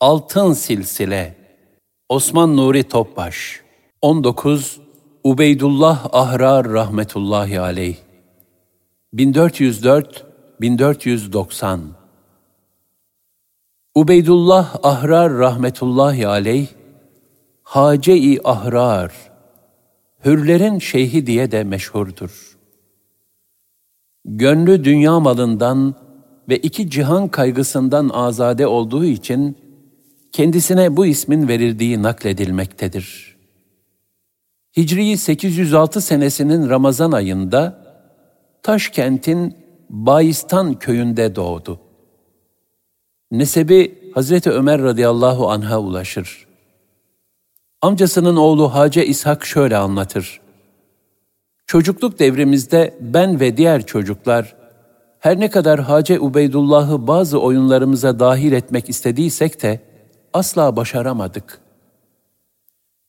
Altın Silsile. Osman Nuri Topbaş. 19 Ubeydullah Ahrar rahmetullahi aleyh. 1404 1490 Ubeydullah Ahrar rahmetullahi aleyh Hace-i Ahrar. Hürlerin şeyhi diye de meşhurdur. Gönlü dünya malından ve iki cihan kaygısından azade olduğu için kendisine bu ismin verildiği nakledilmektedir. Hicri 806 senesinin Ramazan ayında Taşkent'in Bayistan köyünde doğdu. Nesebi Hazreti Ömer radıyallahu anh'a ulaşır. Amcasının oğlu Hace İshak şöyle anlatır. Çocukluk devrimizde ben ve diğer çocuklar her ne kadar Hace Ubeydullah'ı bazı oyunlarımıza dahil etmek istediysek de asla başaramadık.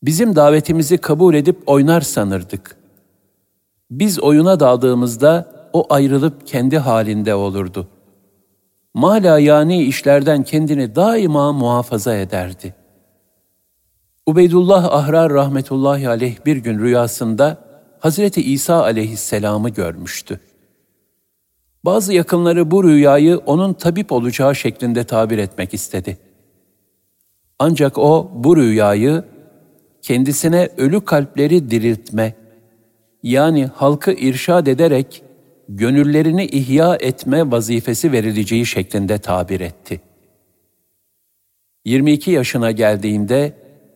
Bizim davetimizi kabul edip oynar sanırdık. Biz oyuna daldığımızda o ayrılıp kendi halinde olurdu. Mala yani işlerden kendini daima muhafaza ederdi. Ubeydullah Ahrar rahmetullahi aleyh bir gün rüyasında Hazreti İsa aleyhisselamı görmüştü. Bazı yakınları bu rüyayı onun tabip olacağı şeklinde tabir etmek istedi. Ancak o bu rüyayı kendisine ölü kalpleri diriltme, yani halkı irşad ederek gönüllerini ihya etme vazifesi verileceği şeklinde tabir etti. 22 yaşına geldiğinde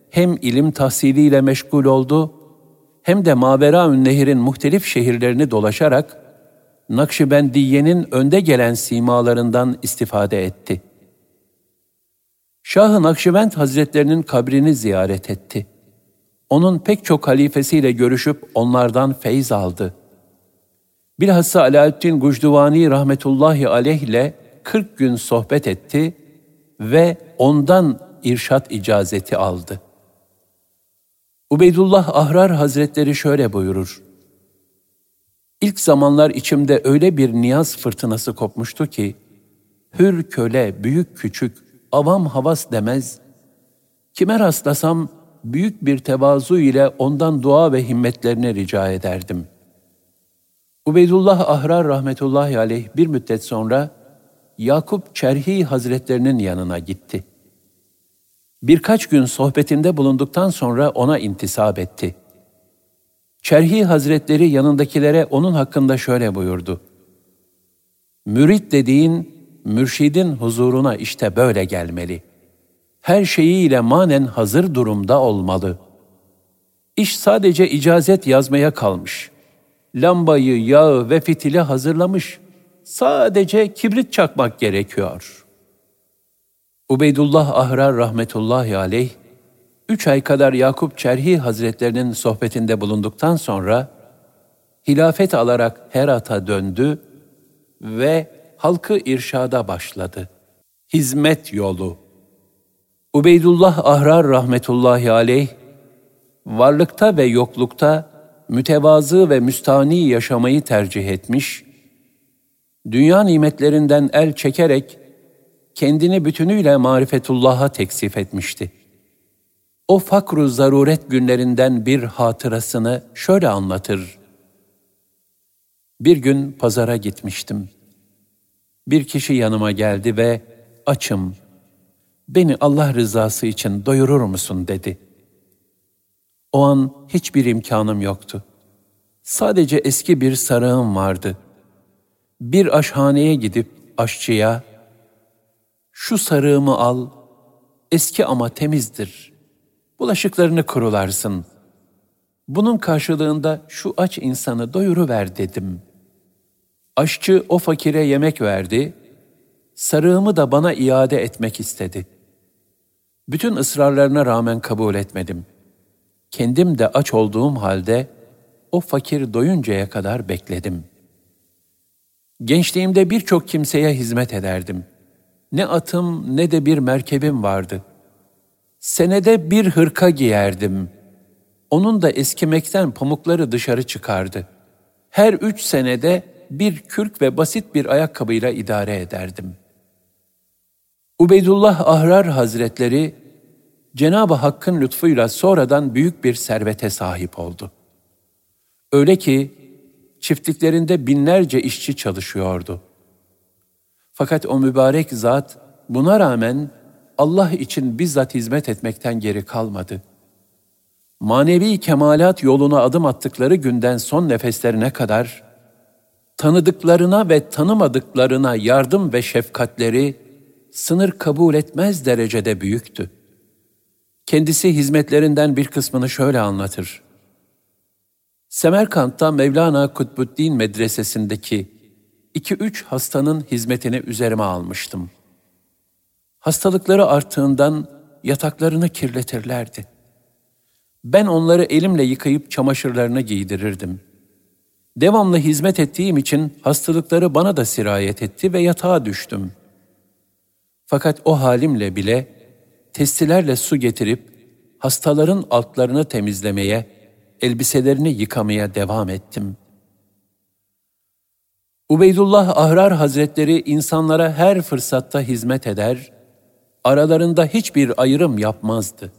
hem ilim tahsiliyle meşgul oldu, hem de Maveraün Nehir'in muhtelif şehirlerini dolaşarak Nakşibendiye'nin önde gelen simalarından istifade etti. Şah-ı Nakşibend Hazretlerinin kabrini ziyaret etti. Onun pek çok halifesiyle görüşüp onlardan feyz aldı. Bilhassa Alaaddin Gucduvani rahmetullahi aleyh ile 40 gün sohbet etti ve ondan irşat icazeti aldı. Ubeydullah Ahrar Hazretleri şöyle buyurur. İlk zamanlar içimde öyle bir niyaz fırtınası kopmuştu ki, hür köle, büyük küçük, avam havas demez, kime rastlasam büyük bir tevazu ile ondan dua ve himmetlerini rica ederdim. Ubeydullah Ahrar rahmetullahi aleyh bir müddet sonra Yakup Çerhi Hazretlerinin yanına gitti. Birkaç gün sohbetinde bulunduktan sonra ona intisap etti. Çerhi Hazretleri yanındakilere onun hakkında şöyle buyurdu. Mürit dediğin, mürşidin huzuruna işte böyle gelmeli. Her şeyiyle manen hazır durumda olmalı. İş sadece icazet yazmaya kalmış. Lambayı, yağı ve fitili hazırlamış. Sadece kibrit çakmak gerekiyor. Ubeydullah Ahrar rahmetullahi aleyh, üç ay kadar Yakup Çerhi Hazretlerinin sohbetinde bulunduktan sonra, hilafet alarak Herat'a döndü ve halkı irşada başladı. Hizmet yolu. Ubeydullah Ahrar rahmetullahi aleyh, varlıkta ve yoklukta mütevazı ve müstani yaşamayı tercih etmiş, dünya nimetlerinden el çekerek kendini bütünüyle marifetullah'a teksif etmişti. O fakru zaruret günlerinden bir hatırasını şöyle anlatır. Bir gün pazara gitmiştim. Bir kişi yanıma geldi ve açım, beni Allah rızası için doyurur musun dedi. O an hiçbir imkanım yoktu. Sadece eski bir sarığım vardı. Bir aşhaneye gidip aşçıya, şu sarığımı al, eski ama temizdir. Bulaşıklarını kurularsın. Bunun karşılığında şu aç insanı doyuruver dedim. Aşçı o fakire yemek verdi, sarığımı da bana iade etmek istedi. Bütün ısrarlarına rağmen kabul etmedim. Kendim de aç olduğum halde o fakir doyuncaya kadar bekledim. Gençliğimde birçok kimseye hizmet ederdim. Ne atım ne de bir merkebim vardı. Senede bir hırka giyerdim. Onun da eskimekten pamukları dışarı çıkardı. Her üç senede bir kürk ve basit bir ayakkabıyla idare ederdim. Ubeydullah Ahrar Hazretleri Cenab-ı Hakk'ın lütfuyla sonradan büyük bir servete sahip oldu. Öyle ki çiftliklerinde binlerce işçi çalışıyordu. Fakat o mübarek zat buna rağmen Allah için bizzat hizmet etmekten geri kalmadı. Manevi kemalat yoluna adım attıkları günden son nefeslerine kadar tanıdıklarına ve tanımadıklarına yardım ve şefkatleri sınır kabul etmez derecede büyüktü. Kendisi hizmetlerinden bir kısmını şöyle anlatır. Semerkant'ta Mevlana Kutbuddin Medresesi'ndeki iki üç hastanın hizmetini üzerime almıştım. Hastalıkları arttığından yataklarını kirletirlerdi. Ben onları elimle yıkayıp çamaşırlarını giydirirdim. Devamlı hizmet ettiğim için hastalıkları bana da sirayet etti ve yatağa düştüm. Fakat o halimle bile testilerle su getirip hastaların altlarını temizlemeye, elbiselerini yıkamaya devam ettim. Ubeydullah Ahrar Hazretleri insanlara her fırsatta hizmet eder, aralarında hiçbir ayrım yapmazdı.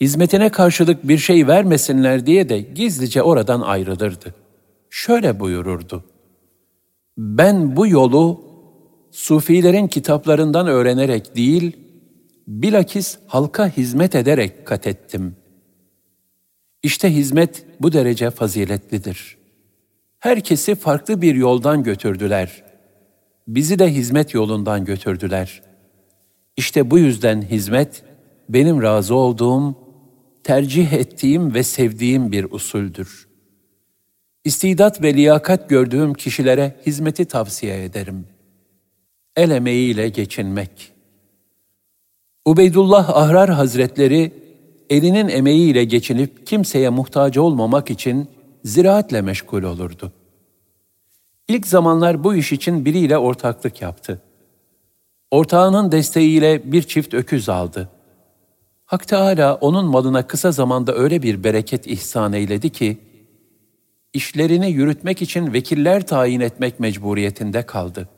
Hizmetine karşılık bir şey vermesinler diye de gizlice oradan ayrılırdı. Şöyle buyururdu. Ben bu yolu Sufilerin kitaplarından öğrenerek değil, bilakis halka hizmet ederek kat ettim. İşte hizmet bu derece faziletlidir. Herkesi farklı bir yoldan götürdüler. Bizi de hizmet yolundan götürdüler. İşte bu yüzden hizmet benim razı olduğum, tercih ettiğim ve sevdiğim bir usuldür. İstidat ve liyakat gördüğüm kişilere hizmeti tavsiye ederim. El emeğiyle geçinmek. Ubeydullah Ahrar Hazretleri elinin emeğiyle geçinip kimseye muhtaç olmamak için ziraatle meşgul olurdu. İlk zamanlar bu iş için biriyle ortaklık yaptı. Ortağının desteğiyle bir çift öküz aldı. Hak Teala onun malına kısa zamanda öyle bir bereket ihsan eyledi ki, işlerini yürütmek için vekiller tayin etmek mecburiyetinde kaldı.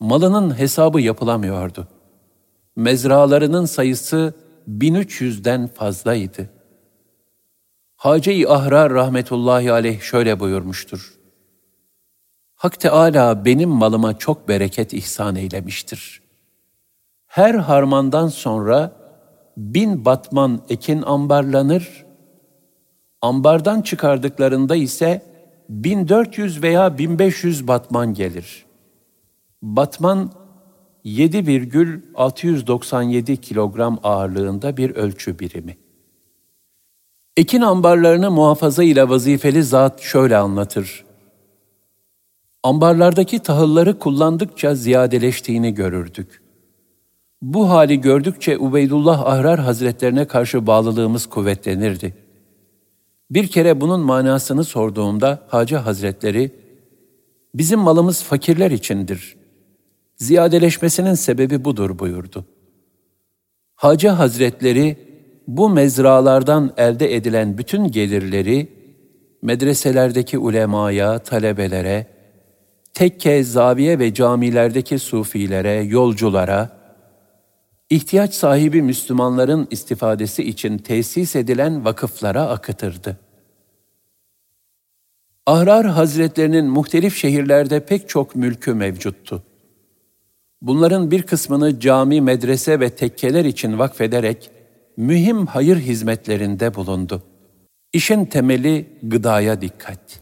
Malının hesabı yapılamıyordu. Mezralarının sayısı 1300'den fazlaydı. Hace-i Ahrar rahmetullahi aleyh şöyle buyurmuştur. Hak Teala benim malıma çok bereket ihsan eylemiştir. Her harmandan sonra bin batman ekin ambarlanır, ambardan çıkardıklarında ise 1400 veya 1500 batman gelir. Batman 7,697 kilogram ağırlığında bir ölçü birimi. Ekin ambarlarını muhafaza ile vazifeli zat şöyle anlatır. Ambarlardaki tahılları kullandıkça ziyadeleştiğini görürdük. Bu hali gördükçe Ubeydullah Ahrar Hazretlerine karşı bağlılığımız kuvvetlenirdi. Bir kere bunun manasını sorduğumda Hacı Hazretleri, bizim malımız fakirler içindir. Ziyadeleşmesinin sebebi budur buyurdu. Hacı Hazretleri, bu mezralardan elde edilen bütün gelirleri medreselerdeki ulemaya, talebelere, tekke, zaviye ve camilerdeki sufilere, yolculara, ihtiyaç sahibi Müslümanların istifadesi için tesis edilen vakıflara akıtırdı. Ahrar Hazretlerinin muhtelif şehirlerde pek çok mülkü mevcuttu. Bunların bir kısmını cami, medrese ve tekkeler için vakfederek mühim hayır hizmetlerinde bulundu. İşin temeli gıdaya dikkat.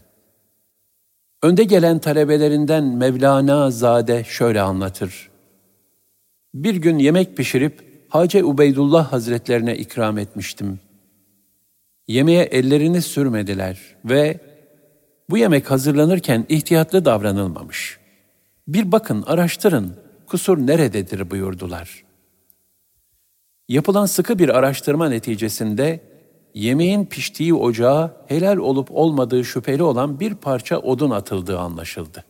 Önde gelen talebelerinden Mevlana Zade şöyle anlatır. Bir gün yemek pişirip Hace Ubeydullah Hazretlerine ikram etmiştim. Yemeğe ellerini sürmediler ve bu yemek hazırlanırken ihtiyatlı davranılmamış. Bir bakın, araştırın, kusur nerededir buyurdular. Yapılan sıkı bir araştırma neticesinde yemeğin piştiği ocağa helal olup olmadığı şüpheli olan bir parça odun atıldığı anlaşıldı.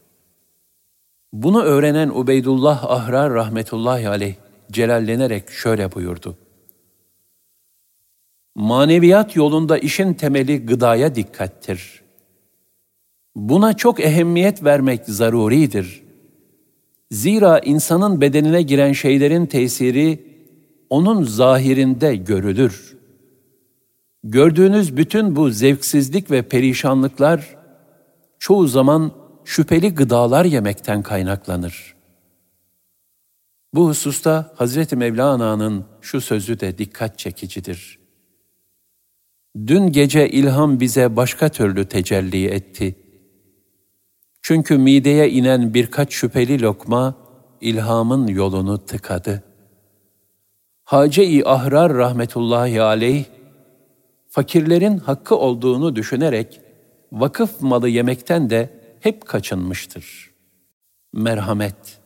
Bunu öğrenen Ubeydullah Ahrar rahmetullahi aleyh celallenerek şöyle buyurdu. Maneviyat yolunda işin temeli gıdaya dikkattir. Buna çok ehemmiyet vermek zaruridir. Zira insanın bedenine giren şeylerin tesiri onun zahirinde görülür. Gördüğünüz bütün bu zevksizlik ve perişanlıklar çoğu zaman şüpheli gıdalar yemekten kaynaklanır. Bu hususta Hazreti Mevlana'nın şu sözü de dikkat çekicidir. Dün gece ilham bize başka türlü tecelli etti. Çünkü mideye inen birkaç şüpheli lokma ilhamın yolunu tıkadı. Hace-i Ahrar rahmetullahi aleyh, fakirlerin hakkı olduğunu düşünerek vakıf malı yemekten de hep kaçınmıştır. Merhamet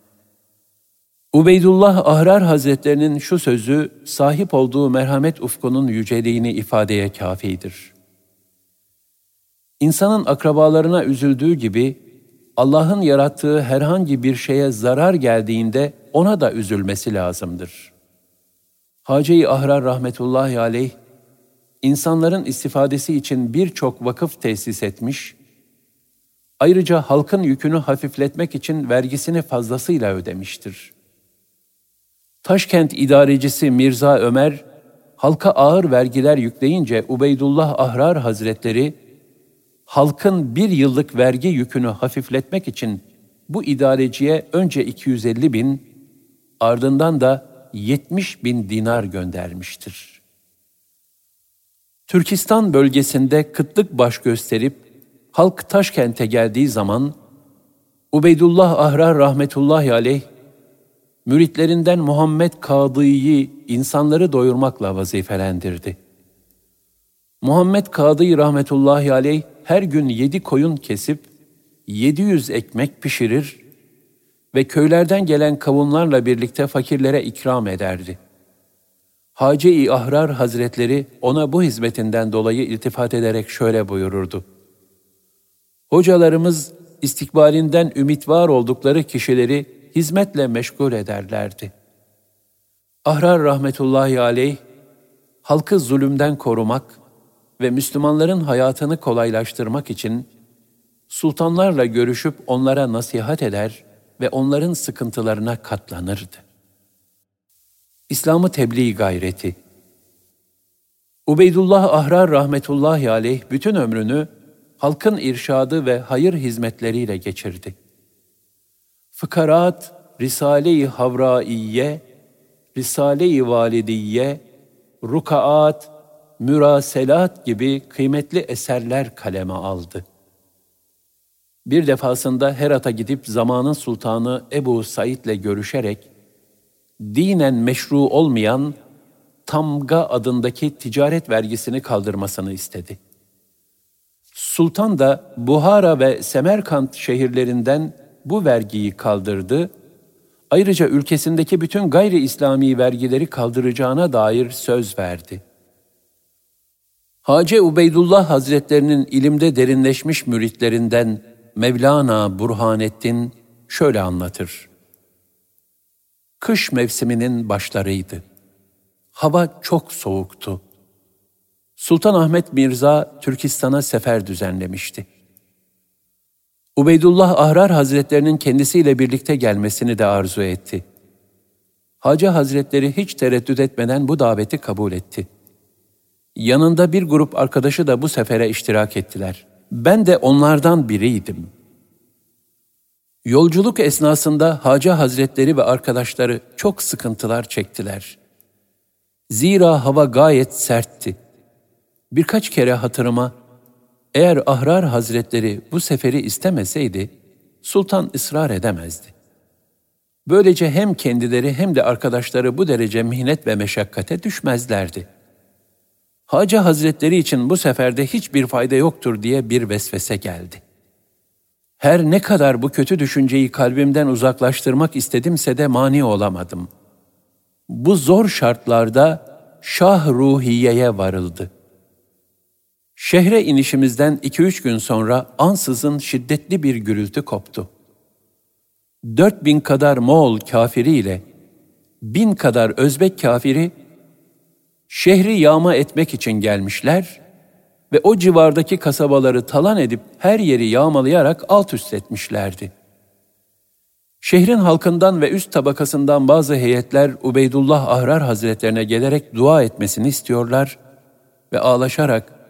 Ubeydullah Ahrar Hazretlerinin şu sözü sahip olduğu merhamet ufkunun yüceliğini ifadeye kafidir. İnsanın akrabalarına üzüldüğü gibi Allah'ın yarattığı herhangi bir şeye zarar geldiğinde ona da üzülmesi lazımdır. Hace-i Ahrar rahmetullahi aleyh, insanların istifadesi için birçok vakıf tesis etmiş, ayrıca halkın yükünü hafifletmek için vergisini fazlasıyla ödemiştir. Taşkent idarecisi Mirza Ömer, halka ağır vergiler yükleyince Ubeydullah Ahrar Hazretleri, halkın bir yıllık vergi yükünü hafifletmek için bu idareciye önce 250 bin, ardından da 70 bin dinar göndermiştir. Türkistan bölgesinde kıtlık baş gösterip halk Taşkent'e geldiği zaman Ubeydullah Ahrar rahmetullahi aleyh müritlerinden Muhammed Kadı'yı insanları doyurmakla vazifelendirdi. Muhammed Kadı rahmetullahi aleyh her gün yedi koyun kesip 700 ekmek pişirir ve köylerden gelen kavunlarla birlikte fakirlere ikram ederdi. Hace-i Ahrar Hazretleri ona bu hizmetinden dolayı iltifat ederek şöyle buyururdu. Hocalarımız istikbalinden ümit var oldukları kişileri hizmetle meşgul ederlerdi. Ahrar rahmetullahi aleyh, halkı zulümden korumak ve Müslümanların hayatını kolaylaştırmak için sultanlarla görüşüp onlara nasihat eder ve onların sıkıntılarına katlanırdı. İslam'ı tebliğ gayreti Ubeydullah Ahrar rahmetullahi aleyh bütün ömrünü halkın irşadı ve hayır hizmetleriyle geçirdi. Fıkarat, Risale-i Havraiye, Risale-i Validiye, Rukaat, Müraselat gibi kıymetli eserler kaleme aldı. Bir defasında Herat'a gidip zamanın sultanı Ebu Said'le görüşerek, dinen meşru olmayan Tamga adındaki ticaret vergisini kaldırmasını istedi. Sultan da Buhara ve Semerkant şehirlerinden bu vergiyi kaldırdı. Ayrıca ülkesindeki bütün gayri İslami vergileri kaldıracağına dair söz verdi. Hace Ubeydullah Hazretlerinin ilimde derinleşmiş müritlerinden Mevlana Burhanettin şöyle anlatır. Kış mevsiminin başlarıydı. Hava çok soğuktu. Sultan Ahmet Mirza Türkistan'a sefer düzenlemişti. Ubeydullah Ahrar Hazretlerinin kendisiyle birlikte gelmesini de arzu etti. Hacı Hazretleri hiç tereddüt etmeden bu daveti kabul etti. Yanında bir grup arkadaşı da bu sefere iştirak ettiler. Ben de onlardan biriydim. Yolculuk esnasında Hacı Hazretleri ve arkadaşları çok sıkıntılar çektiler. Zira hava gayet sertti. Birkaç kere hatırıma eğer Ahrar Hazretleri bu seferi istemeseydi, sultan ısrar edemezdi. Böylece hem kendileri hem de arkadaşları bu derece mihnet ve meşakkate düşmezlerdi. Hacı Hazretleri için bu seferde hiçbir fayda yoktur diye bir vesvese geldi. Her ne kadar bu kötü düşünceyi kalbimden uzaklaştırmak istedimse de mani olamadım. Bu zor şartlarda Şah Ruhiye'ye varıldı.'' Şehre inişimizden iki üç gün sonra ansızın şiddetli bir gürültü koptu. Dört bin kadar Moğol kafiriyle bin kadar Özbek kafiri şehri yağma etmek için gelmişler ve o civardaki kasabaları talan edip her yeri yağmalayarak alt üst etmişlerdi. Şehrin halkından ve üst tabakasından bazı heyetler Ubeydullah Ahrar Hazretlerine gelerek dua etmesini istiyorlar ve ağlaşarak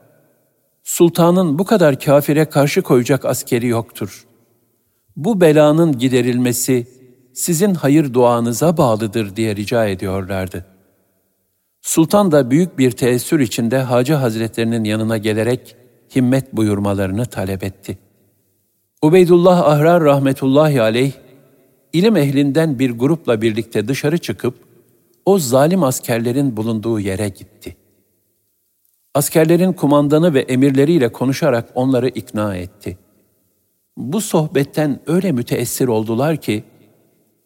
Sultanın bu kadar kafire karşı koyacak askeri yoktur. Bu belanın giderilmesi sizin hayır duanıza bağlıdır diye rica ediyorlardı. Sultan da büyük bir teessür içinde Hacı Hazretlerinin yanına gelerek himmet buyurmalarını talep etti. Ubeydullah Ahrar rahmetullahi aleyh, ilim ehlinden bir grupla birlikte dışarı çıkıp, o zalim askerlerin bulunduğu yere gitti. Askerlerin kumandanı ve emirleriyle konuşarak onları ikna etti. Bu sohbetten öyle müteessir oldular ki,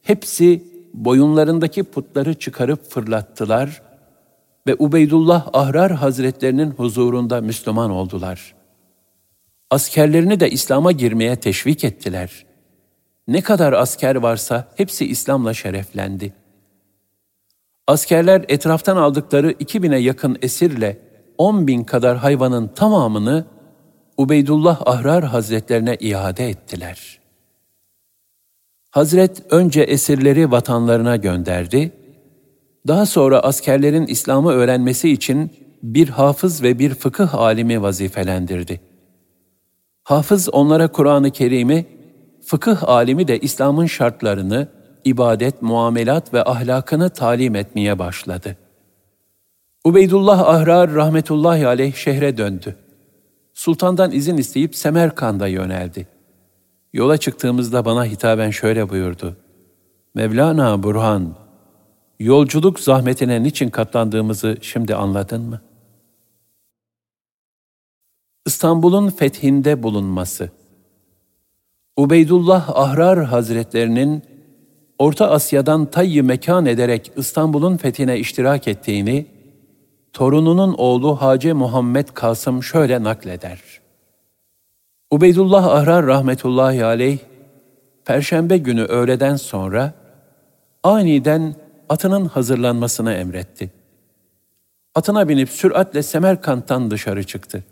hepsi boyunlarındaki putları çıkarıp fırlattılar ve Ubeydullah Ahrar Hazretlerinin huzurunda Müslüman oldular. Askerlerini de İslam'a girmeye teşvik ettiler. Ne kadar asker varsa hepsi İslam'la şereflendi. Askerler etraftan aldıkları 2000'e yakın esirle 10 bin kadar hayvanın tamamını Ubeydullah Ahrar Hazretlerine iade ettiler. Hazret önce esirleri vatanlarına gönderdi, daha sonra askerlerin İslam'ı öğrenmesi için bir hafız ve bir fıkıh alimi vazifelendirdi. Hafız onlara Kur'an-ı Kerim'i, fıkıh alimi de İslam'ın şartlarını, ibadet, muamelat ve ahlakını talim etmeye başladı. Ubeydullah Ahrar rahmetullahi aleyh şehre döndü. Sultandan izin isteyip Semerkand'a yöneldi. Yola çıktığımızda bana hitaben şöyle buyurdu. Mevlana Burhan, yolculuk zahmetine niçin katlandığımızı şimdi anladın mı? İstanbul'un fethinde bulunması Ubeydullah Ahrar Hazretlerinin Orta Asya'dan tayyi mekan ederek İstanbul'un fethine iştirak ettiğini, torununun oğlu Hacı Muhammed Kasım şöyle nakleder. Ubeydullah Ahrar rahmetullahi aleyh, Perşembe günü öğleden sonra aniden atının hazırlanmasını emretti. Atına binip süratle Semerkant'tan dışarı çıktı.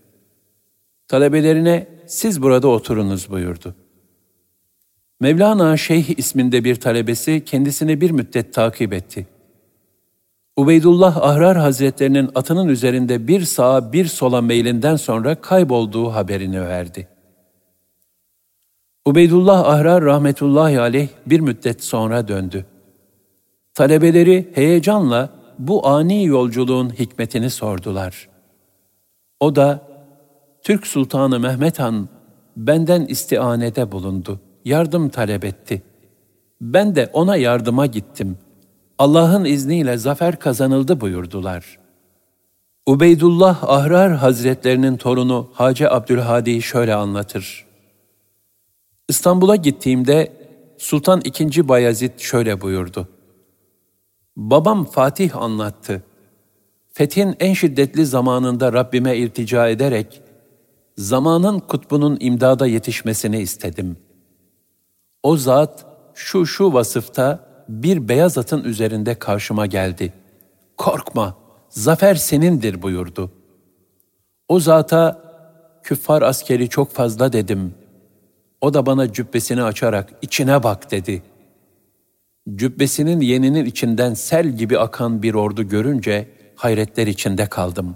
Talebelerine siz burada oturunuz buyurdu. Mevlana Şeyh isminde bir talebesi kendisini bir müddet takip etti. Ubeydullah Ahrar Hazretlerinin atının üzerinde bir sağa bir sola meylinden sonra kaybolduğu haberini verdi. Ubeydullah Ahrar rahmetullahi aleyh bir müddet sonra döndü. Talebeleri heyecanla bu ani yolculuğun hikmetini sordular. O da, Türk Sultanı Mehmet Han benden istianede bulundu, yardım talep etti. Ben de ona yardıma gittim. Allah'ın izniyle zafer kazanıldı buyurdular. Ubeydullah Ahrar Hazretlerinin torunu Hacı Abdülhadi şöyle anlatır. İstanbul'a gittiğimde Sultan II. Bayezid şöyle buyurdu. Babam Fatih anlattı. Fethin en şiddetli zamanında Rabbime irtica ederek, zamanın kutbunun imdada yetişmesini istedim. O zat şu şu vasıfta bir beyaz atın üzerinde karşıma geldi. Korkma, zafer senindir buyurdu. O zata, küffar askeri çok fazla dedim. O da bana cübbesini açarak içine bak dedi.'' Cübbesinin yeninin içinden sel gibi akan bir ordu görünce hayretler içinde kaldım.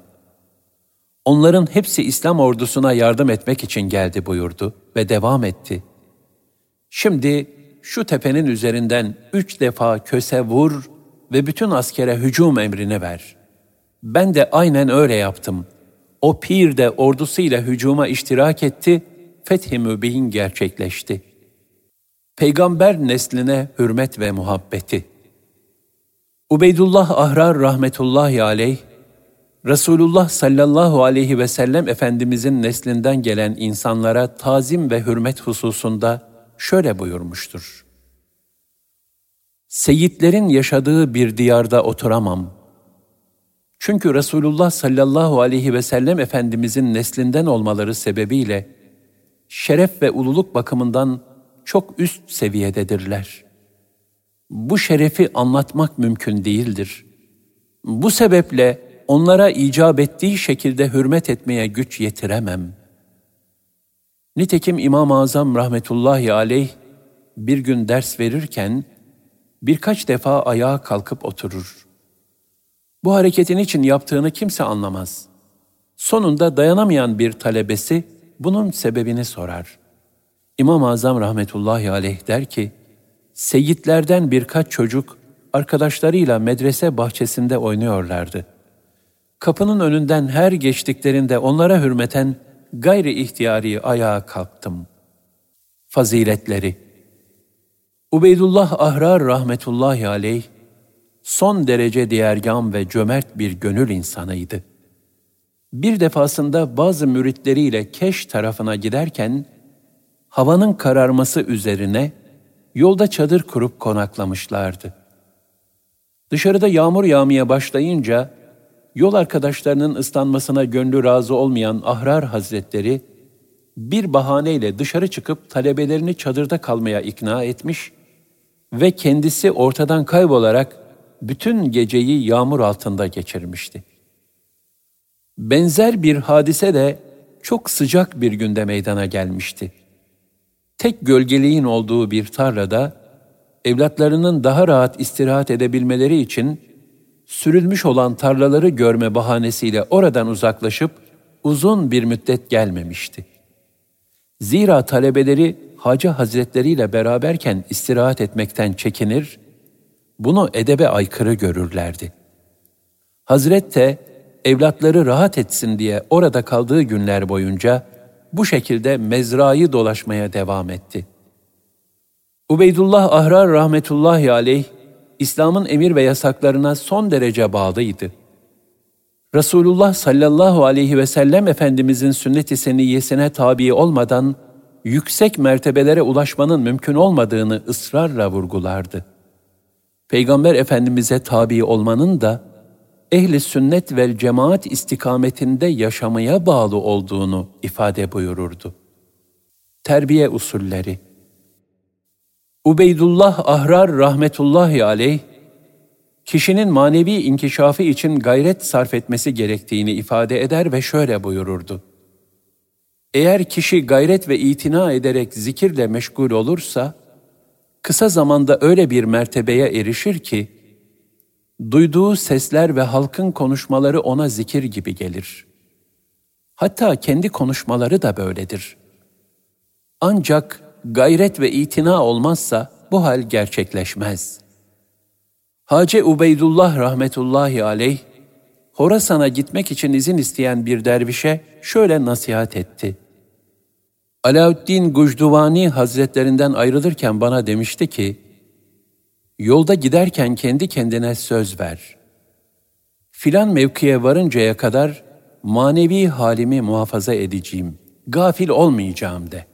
Onların hepsi İslam ordusuna yardım etmek için geldi buyurdu ve devam etti. Şimdi şu tepenin üzerinden üç defa köse vur ve bütün askere hücum emrini ver. Ben de aynen öyle yaptım. O pir de ordusuyla hücuma iştirak etti, fethi mübin gerçekleşti.'' peygamber nesline hürmet ve muhabbeti. Ubeydullah Ahrar rahmetullahi aleyh, Resulullah sallallahu aleyhi ve sellem Efendimizin neslinden gelen insanlara tazim ve hürmet hususunda şöyle buyurmuştur. Seyitlerin yaşadığı bir diyarda oturamam. Çünkü Resulullah sallallahu aleyhi ve sellem Efendimizin neslinden olmaları sebebiyle şeref ve ululuk bakımından çok üst seviyededirler. Bu şerefi anlatmak mümkün değildir. Bu sebeple onlara icap ettiği şekilde hürmet etmeye güç yetiremem. Nitekim İmam-ı Azam rahmetullahi aleyh bir gün ders verirken birkaç defa ayağa kalkıp oturur. Bu hareketin için yaptığını kimse anlamaz. Sonunda dayanamayan bir talebesi bunun sebebini sorar. İmam-ı Azam rahmetullahi aleyh der ki, Seyitlerden birkaç çocuk arkadaşlarıyla medrese bahçesinde oynuyorlardı. Kapının önünden her geçtiklerinde onlara hürmeten gayri ihtiyari ayağa kalktım. Faziletleri Ubeydullah Ahrar rahmetullahi aleyh, son derece diğergam ve cömert bir gönül insanıydı. Bir defasında bazı müritleriyle Keş tarafına giderken, havanın kararması üzerine yolda çadır kurup konaklamışlardı. Dışarıda yağmur yağmaya başlayınca, yol arkadaşlarının ıslanmasına gönlü razı olmayan Ahrar Hazretleri, bir bahaneyle dışarı çıkıp talebelerini çadırda kalmaya ikna etmiş ve kendisi ortadan kaybolarak bütün geceyi yağmur altında geçirmişti. Benzer bir hadise de çok sıcak bir günde meydana gelmişti. Tek gölgeliğin olduğu bir tarlada evlatlarının daha rahat istirahat edebilmeleri için sürülmüş olan tarlaları görme bahanesiyle oradan uzaklaşıp uzun bir müddet gelmemişti. Zira talebeleri Hacı Hazretleri ile beraberken istirahat etmekten çekinir, bunu edebe aykırı görürlerdi. Hazret de evlatları rahat etsin diye orada kaldığı günler boyunca bu şekilde mezrayı dolaşmaya devam etti. Ubeydullah Ahrar rahmetullahi aleyh, İslam'ın emir ve yasaklarına son derece bağlıydı. Resulullah sallallahu aleyhi ve sellem Efendimizin sünnet-i seniyyesine tabi olmadan yüksek mertebelere ulaşmanın mümkün olmadığını ısrarla vurgulardı. Peygamber Efendimiz'e tabi olmanın da ehli sünnet vel cemaat istikametinde yaşamaya bağlı olduğunu ifade buyururdu. Terbiye usulleri Ubeydullah Ahrar rahmetullahi aleyh, kişinin manevi inkişafı için gayret sarf etmesi gerektiğini ifade eder ve şöyle buyururdu. Eğer kişi gayret ve itina ederek zikirle meşgul olursa, kısa zamanda öyle bir mertebeye erişir ki, duyduğu sesler ve halkın konuşmaları ona zikir gibi gelir. Hatta kendi konuşmaları da böyledir. Ancak gayret ve itina olmazsa bu hal gerçekleşmez. Hacı Ubeydullah rahmetullahi aleyh, Horasan'a gitmek için izin isteyen bir dervişe şöyle nasihat etti. Alaaddin Gucduvani Hazretlerinden ayrılırken bana demişti ki, Yolda giderken kendi kendine söz ver. Filan mevkiye varıncaya kadar manevi halimi muhafaza edeceğim, gafil olmayacağım de.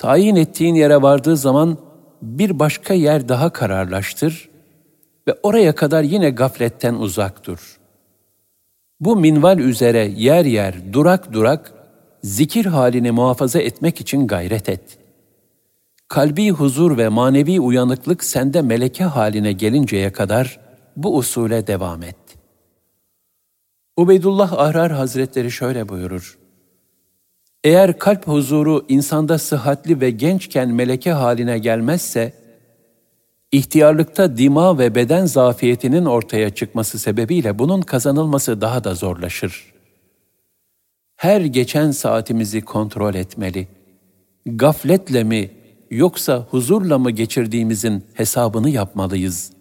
Tayin ettiğin yere vardığı zaman bir başka yer daha kararlaştır ve oraya kadar yine gafletten uzak dur. Bu minval üzere yer yer, durak durak, zikir halini muhafaza etmek için gayret et. Kalbi huzur ve manevi uyanıklık sende meleke haline gelinceye kadar bu usule devam et. Ubeydullah Ahrar Hazretleri şöyle buyurur. Eğer kalp huzuru insanda sıhhatli ve gençken meleke haline gelmezse, ihtiyarlıkta dima ve beden zafiyetinin ortaya çıkması sebebiyle bunun kazanılması daha da zorlaşır. Her geçen saatimizi kontrol etmeli. Gafletle mi yoksa huzurla mı geçirdiğimizin hesabını yapmalıyız.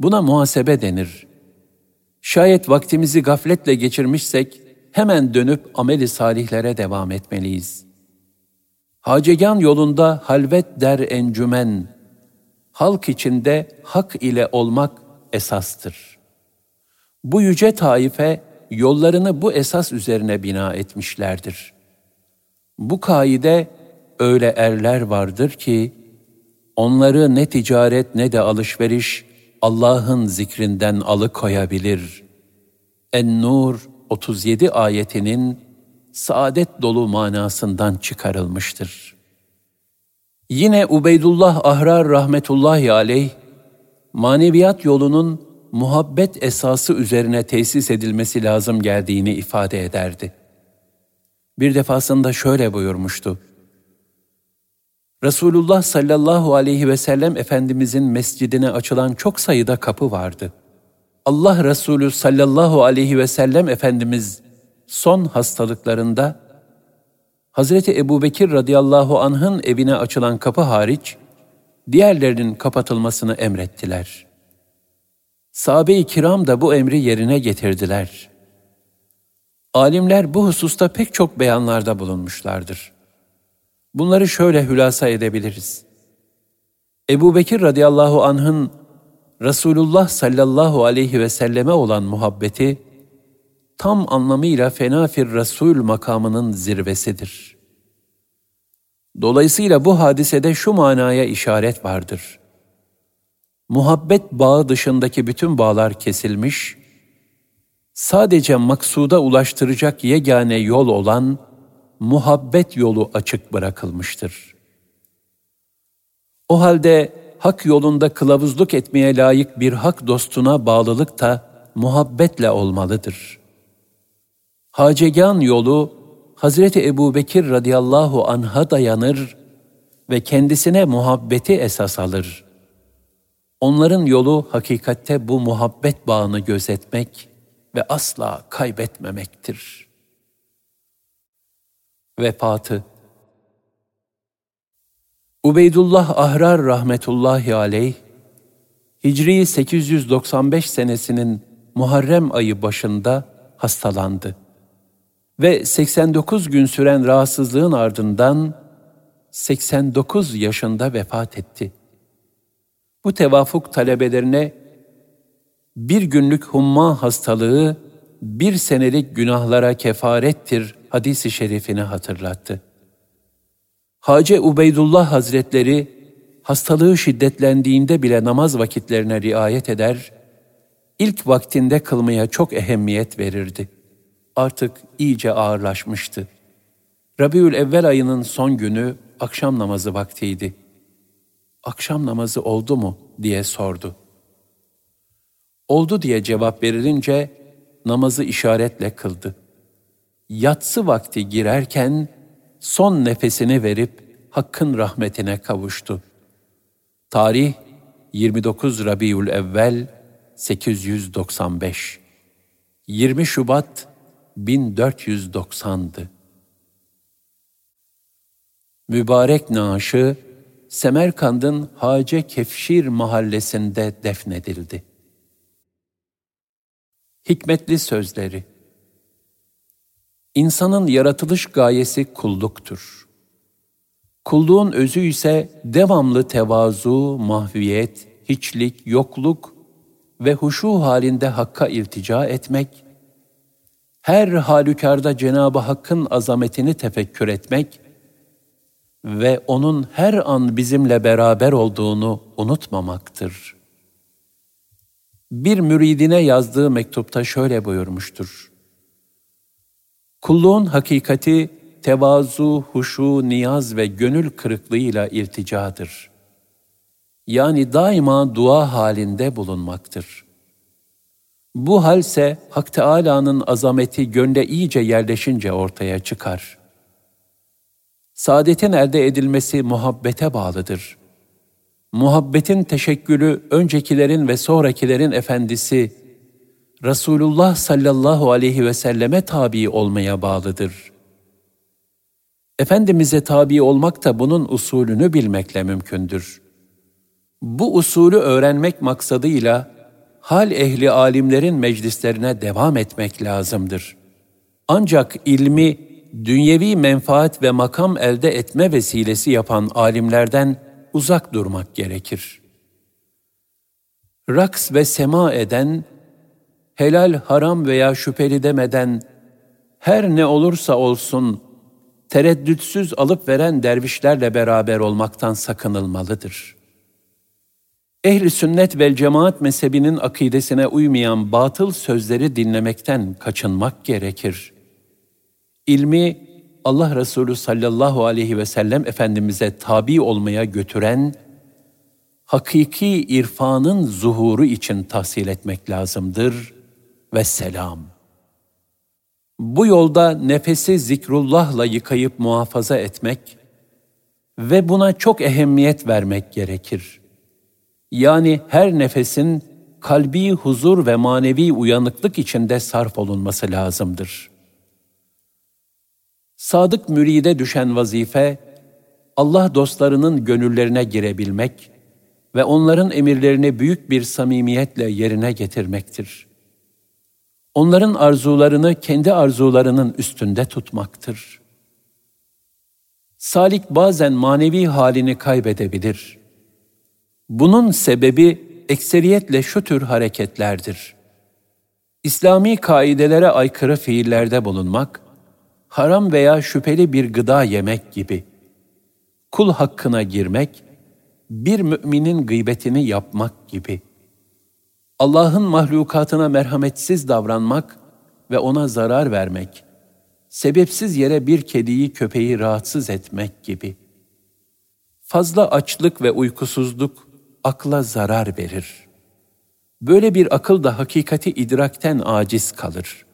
Buna muhasebe denir. Şayet vaktimizi gafletle geçirmişsek, hemen dönüp ameli salihlere devam etmeliyiz. Hacegan yolunda halvet der encümen, halk içinde hak ile olmak esastır. Bu yüce taife yollarını bu esas üzerine bina etmişlerdir. Bu kaide öyle erler vardır ki onları ne ticaret ne de alışveriş Allah'ın zikrinden alıkoyabilir. En-Nur 37 ayetinin saadet dolu manasından çıkarılmıştır. Yine Ubeydullah Ahrar rahmetullahi aleyh, maneviyat yolunun muhabbet esası üzerine tesis edilmesi lazım geldiğini ifade ederdi. Bir defasında şöyle buyurmuştu. Resulullah sallallahu aleyhi ve sellem Efendimizin mescidine açılan çok sayıda kapı vardı. Allah Resulü sallallahu aleyhi ve sellem Efendimiz son hastalıklarında Hazreti Ebubekir radıyallahu anh'ın evine açılan kapı hariç diğerlerinin kapatılmasını emrettiler. Sahabe-i kiram da bu emri yerine getirdiler. Alimler bu hususta pek çok beyanlarda bulunmuşlardır. Bunları şöyle hülasa edebiliriz. Ebu Bekir radıyallahu anh'ın Resulullah sallallahu aleyhi ve selleme olan muhabbeti, tam anlamıyla fenafir Resul makamının zirvesidir. Dolayısıyla bu hadisede şu manaya işaret vardır. Muhabbet bağı dışındaki bütün bağlar kesilmiş, sadece maksuda ulaştıracak yegane yol olan muhabbet yolu açık bırakılmıştır. O halde hak yolunda kılavuzluk etmeye layık bir hak dostuna bağlılık da muhabbetle olmalıdır. Hacegan yolu Hazreti Ebu Bekir radıyallahu anh'a dayanır ve kendisine muhabbeti esas alır. Onların yolu hakikatte bu muhabbet bağını gözetmek ve asla kaybetmemektir. Vefatı Ubeydullah Ahrar rahmetullahi aleyh, Hicri 895 senesinin Muharrem ayı başında hastalandı ve 89 gün süren rahatsızlığın ardından 89 yaşında vefat etti. Bu tevafuk talebelerine bir günlük humma hastalığı bir senelik günahlara kefarettir hadisi şerifini hatırlattı. Hace Ubeydullah Hazretleri hastalığı şiddetlendiğinde bile namaz vakitlerine riayet eder, ilk vaktinde kılmaya çok ehemmiyet verirdi. Artık iyice ağırlaşmıştı. Rabiül Evvel ayının son günü akşam namazı vaktiydi. Akşam namazı oldu mu diye sordu. Oldu diye cevap verilince namazı işaretle kıldı. Yatsı vakti girerken son nefesini verip Hakk'ın rahmetine kavuştu. Tarih 29 Rabiül Evvel 895 20 Şubat 1490'dı. Mübarek naaşı Semerkand'ın Hace Kefşir mahallesinde defnedildi. Hikmetli sözleri İnsanın yaratılış gayesi kulluktur. Kulluğun özü ise devamlı tevazu, mahviyet, hiçlik, yokluk ve huşu halinde Hakk'a iltica etmek, her halükarda Cenab-ı Hakk'ın azametini tefekkür etmek ve O'nun her an bizimle beraber olduğunu unutmamaktır. Bir müridine yazdığı mektupta şöyle buyurmuştur. Kulluğun hakikati tevazu, huşu, niyaz ve gönül kırıklığıyla irticadır. Yani daima dua halinde bulunmaktır. Bu halse Hak Teâlâ'nın azameti gönle iyice yerleşince ortaya çıkar. Saadetin elde edilmesi muhabbete bağlıdır. Muhabbetin teşekkülü öncekilerin ve sonrakilerin efendisi Resulullah sallallahu aleyhi ve selleme tabi olmaya bağlıdır. Efendimiz'e tabi olmak da bunun usulünü bilmekle mümkündür. Bu usulü öğrenmek maksadıyla hal ehli alimlerin meclislerine devam etmek lazımdır. Ancak ilmi dünyevi menfaat ve makam elde etme vesilesi yapan alimlerden uzak durmak gerekir. Raks ve sema eden, helal, haram veya şüpheli demeden her ne olursa olsun tereddütsüz alıp veren dervişlerle beraber olmaktan sakınılmalıdır. Ehli sünnet vel cemaat mezhebinin akidesine uymayan batıl sözleri dinlemekten kaçınmak gerekir. İlmi Allah Resulü sallallahu aleyhi ve sellem Efendimiz'e tabi olmaya götüren, hakiki irfanın zuhuru için tahsil etmek lazımdır ve selam. Bu yolda nefesi zikrullahla yıkayıp muhafaza etmek ve buna çok ehemmiyet vermek gerekir. Yani her nefesin kalbi huzur ve manevi uyanıklık içinde sarf olunması lazımdır. Sadık müride düşen vazife, Allah dostlarının gönüllerine girebilmek ve onların emirlerini büyük bir samimiyetle yerine getirmektir. Onların arzularını kendi arzularının üstünde tutmaktır. Salik bazen manevi halini kaybedebilir. Bunun sebebi ekseriyetle şu tür hareketlerdir. İslami kaidelere aykırı fiillerde bulunmak, haram veya şüpheli bir gıda yemek gibi, kul hakkına girmek, bir müminin gıybetini yapmak gibi, Allah'ın mahlukatına merhametsiz davranmak ve ona zarar vermek, sebepsiz yere bir kediyi köpeği rahatsız etmek gibi. Fazla açlık ve uykusuzluk akla zarar verir. Böyle bir akıl da hakikati idrakten aciz kalır.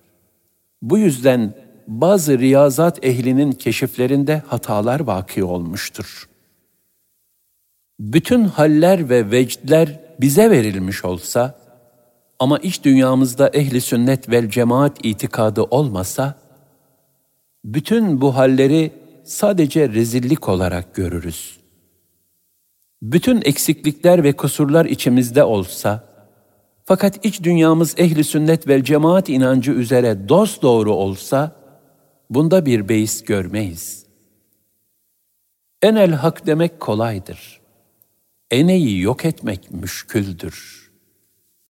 Bu yüzden bazı riyazat ehlinin keşiflerinde hatalar vaki olmuştur. Bütün haller ve vecdler bize verilmiş olsa, ama iç dünyamızda ehli sünnet vel cemaat itikadı olmasa, bütün bu halleri sadece rezillik olarak görürüz. Bütün eksiklikler ve kusurlar içimizde olsa, fakat iç dünyamız ehli sünnet vel cemaat inancı üzere dost doğru olsa, bunda bir beis görmeyiz. Enel hak demek kolaydır. Eneyi yok etmek müşküldür.''